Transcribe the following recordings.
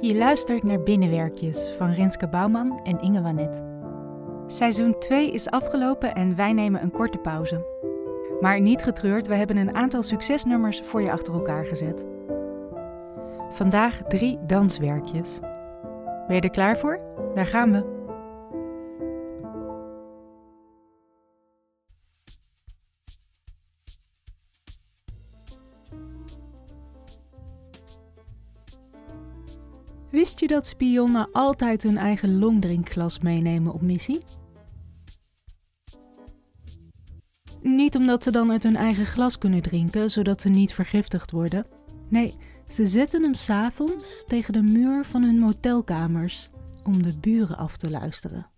Je luistert naar Binnenwerkjes van Renske Bouwman en Inge Wanet. Seizoen 2 is afgelopen en wij nemen een korte pauze. Maar niet getreurd, we hebben een aantal succesnummers voor je achter elkaar gezet. Vandaag drie danswerkjes. Ben je er klaar voor? Daar gaan we. Wist je dat spionnen altijd hun eigen longdrinkglas meenemen op missie? Niet omdat ze dan uit hun eigen glas kunnen drinken, zodat ze niet vergiftigd worden. Nee, ze zetten hem s'avonds tegen de muur van hun motelkamers om de buren af te luisteren.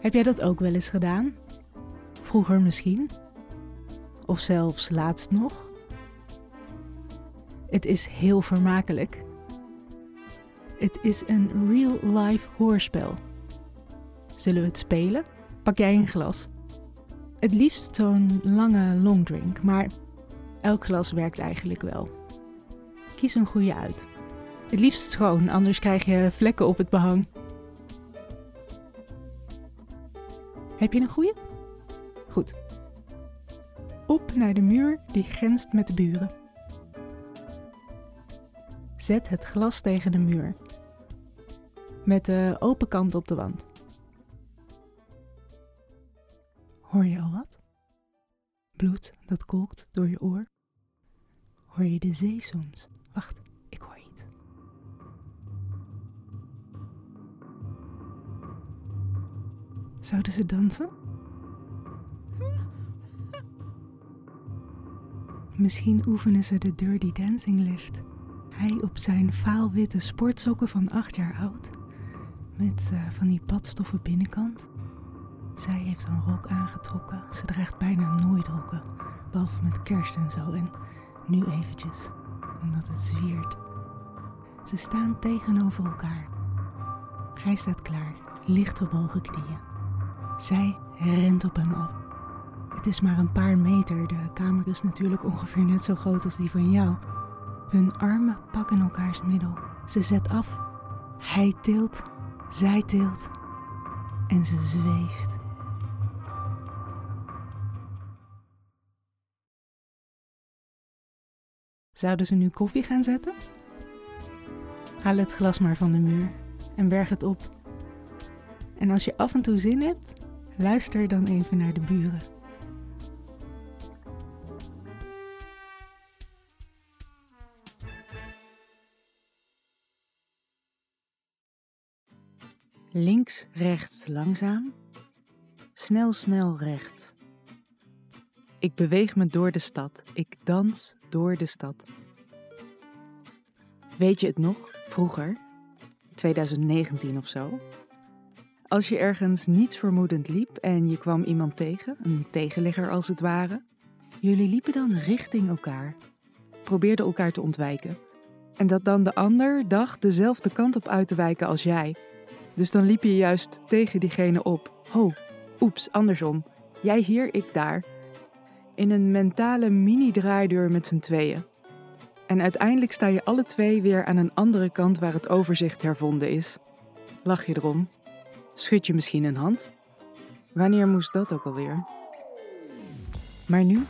Heb jij dat ook wel eens gedaan? Vroeger misschien? Of zelfs laatst nog? Het is heel vermakelijk. Het is een real-life hoorspel. Zullen we het spelen? Pak jij een glas. Het liefst zo'n lange longdrink, maar elk glas werkt eigenlijk wel. Kies een goede uit. Het liefst schoon, anders krijg je vlekken op het behang. Heb je een goede? Goed. Op naar de muur die grenst met de buren. Zet het glas tegen de muur. Met de open kant op de wand. Hoor je al wat? Bloed dat kolkt door je oor? Hoor je de zee? Wacht, ik hoor iets. Zouden ze dansen? Misschien oefenen ze de Dirty Dancing lift. Hij op zijn vaalwitte sportsokken van acht jaar oud, met uh, van die padstoffen binnenkant. Zij heeft een rok aangetrokken. Ze draagt bijna nooit rokken, behalve met kerst en zo. En nu eventjes, omdat het zwiert. Ze staan tegenover elkaar. Hij staat klaar, licht op hoge knieën. Zij rent op hem af. Het is maar een paar meter, de kamer is natuurlijk ongeveer net zo groot als die van jou. Hun armen pakken elkaars middel. Ze zet af. Hij tilt, zij tilt en ze zweeft. Zouden ze nu koffie gaan zetten? Haal het glas maar van de muur en berg het op. En als je af en toe zin hebt, luister dan even naar de buren. Links, rechts, langzaam. Snel, snel, rechts. Ik beweeg me door de stad. Ik dans door de stad. Weet je het nog, vroeger? 2019 of zo? Als je ergens niets vermoedend liep en je kwam iemand tegen, een tegenligger als het ware, jullie liepen dan richting elkaar, probeerden elkaar te ontwijken. En dat dan de ander dacht dezelfde kant op uit te wijken als jij. Dus dan liep je juist tegen diegene op. Ho, oeps, andersom. Jij hier, ik daar in een mentale mini-draaideur met z'n tweeën. En uiteindelijk sta je alle twee weer aan een andere kant waar het overzicht hervonden is. Lach je erom? Schud je misschien een hand? Wanneer moest dat ook alweer? Maar nu,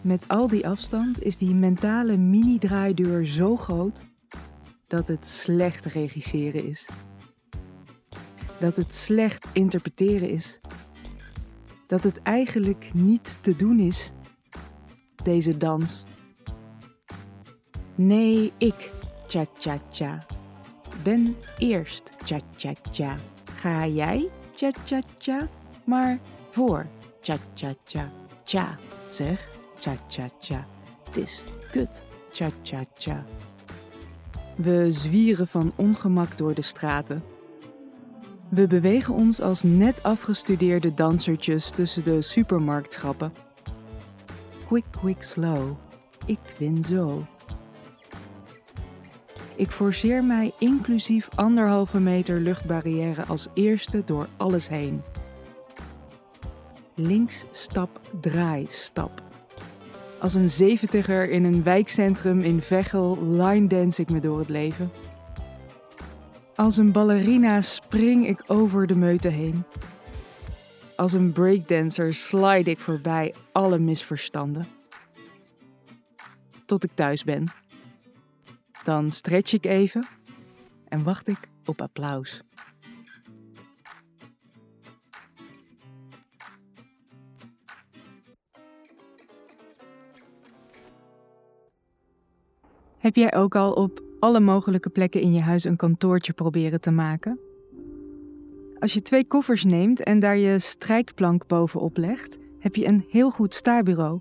met al die afstand, is die mentale mini-draaideur zo groot dat het slecht regisseren is. Dat het slecht interpreteren is dat het eigenlijk niet te doen is, deze dans. Nee, ik, cha-cha-cha, ben eerst cha-cha-cha. Ga jij, cha-cha-cha, maar voor cha-cha-cha, cha, zeg, cha-cha-cha. Het is kut, cha-cha-cha. We zwieren van ongemak door de straten. We bewegen ons als net afgestudeerde dansertjes tussen de supermarktschappen. Quick, quick, slow. Ik win zo. Ik forceer mij inclusief anderhalve meter luchtbarrière als eerste door alles heen. Links, stap, draai, stap. Als een zeventiger in een wijkcentrum in Veghel line dance ik me door het leven. Als een ballerina spring ik over de meute heen. Als een breakdancer slide ik voorbij alle misverstanden. Tot ik thuis ben. Dan stretch ik even en wacht ik op applaus. Heb jij ook al op alle mogelijke plekken in je huis een kantoortje proberen te maken? Als je twee koffers neemt en daar je strijkplank bovenop legt, heb je een heel goed staarbureau.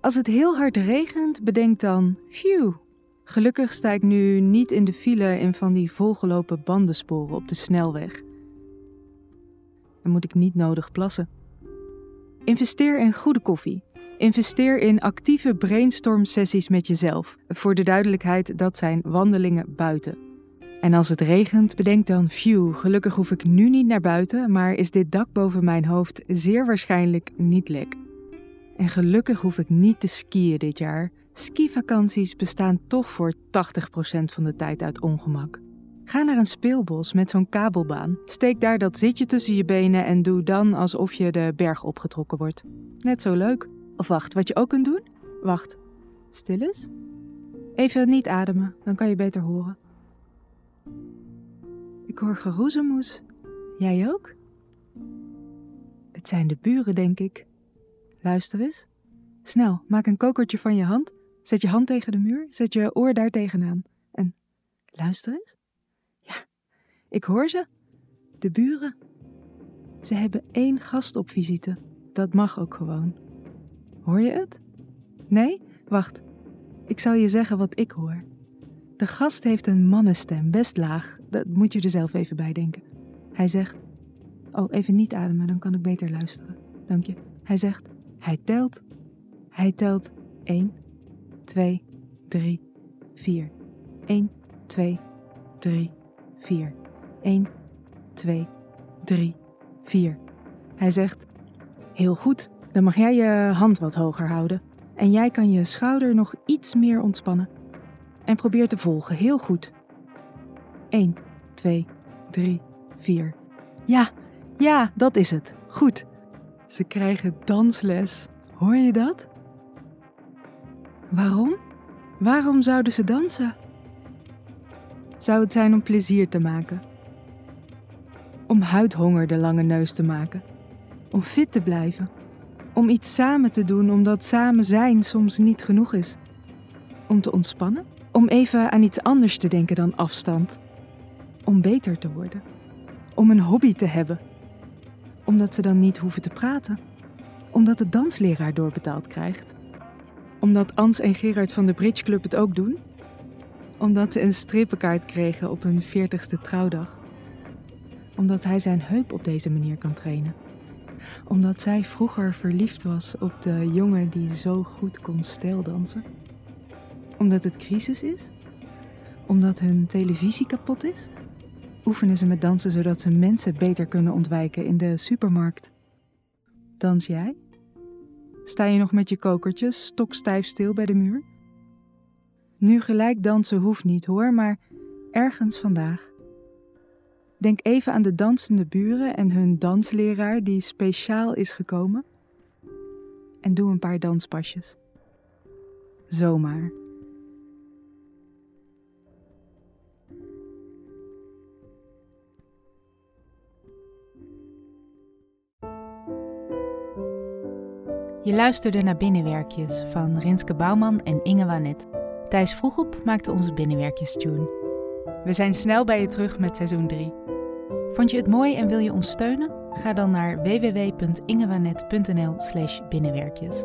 Als het heel hard regent, bedenk dan: phew. Gelukkig sta ik nu niet in de file in van die volgelopen bandensporen op de snelweg. Dan moet ik niet nodig plassen. Investeer in goede koffie. Investeer in actieve brainstorm sessies met jezelf. Voor de duidelijkheid, dat zijn wandelingen buiten. En als het regent, bedenk dan: phew, gelukkig hoef ik nu niet naar buiten, maar is dit dak boven mijn hoofd zeer waarschijnlijk niet lek. En gelukkig hoef ik niet te skiën dit jaar. Skivakanties bestaan toch voor 80% van de tijd uit ongemak. Ga naar een speelbos met zo'n kabelbaan. Steek daar dat zitje tussen je benen en doe dan alsof je de berg opgetrokken wordt. Net zo leuk. Of wacht, wat je ook kunt doen? Wacht. Stil eens. Even niet ademen, dan kan je beter horen. Ik hoor geroezemoes. Jij ook? Het zijn de buren, denk ik. Luister eens. Snel, maak een kokertje van je hand. Zet je hand tegen de muur, zet je oor daar tegenaan. En luister eens. Ja, ik hoor ze. De buren. Ze hebben één gast op visite. Dat mag ook gewoon. Hoor je het? Nee? Wacht. Ik zal je zeggen wat ik hoor. De gast heeft een mannenstem, best laag. Dat moet je er zelf even bij denken. Hij zegt: Oh, even niet ademen, dan kan ik beter luisteren. Dank je. Hij zegt: Hij telt. Hij telt 1, 2, 3, 4. 1, 2, 3, 4. 1, 2, 3, 4. Hij zegt: Heel goed, dan mag jij je hand wat hoger houden. En jij kan je schouder nog iets meer ontspannen. En probeer te volgen, heel goed. 1, 2, 3, 4. Ja, ja, dat is het. Goed. Ze krijgen dansles. Hoor je dat? Waarom? Waarom zouden ze dansen? Zou het zijn om plezier te maken? Om huidhonger de lange neus te maken? Om fit te blijven? Om iets samen te doen omdat samen zijn soms niet genoeg is? Om te ontspannen? Om even aan iets anders te denken dan afstand? Om beter te worden? Om een hobby te hebben? Omdat ze dan niet hoeven te praten? Omdat de dansleraar doorbetaald krijgt? Omdat Ans en Gerard van de Bridge Club het ook doen? Omdat ze een strippenkaart kregen op hun 40ste trouwdag? Omdat hij zijn heup op deze manier kan trainen? Omdat zij vroeger verliefd was op de jongen die zo goed kon stijldansen? Omdat het crisis is? Omdat hun televisie kapot is? Oefenen ze met dansen zodat ze mensen beter kunnen ontwijken in de supermarkt? Dans jij? Sta je nog met je kokertjes stokstijf stil bij de muur? Nu gelijk dansen hoeft niet hoor, maar ergens vandaag. Denk even aan de dansende buren en hun dansleraar die speciaal is gekomen. En doe een paar danspasjes. Zomaar. Je luisterde naar Binnenwerkjes van Rinske Bouwman en Inge Wanet. Thijs Vroegop maakte onze Binnenwerkjes-tune. We zijn snel bij je terug met seizoen 3. Vond je het mooi en wil je ons steunen? Ga dan naar www.ingewanet.nl slash binnenwerkjes.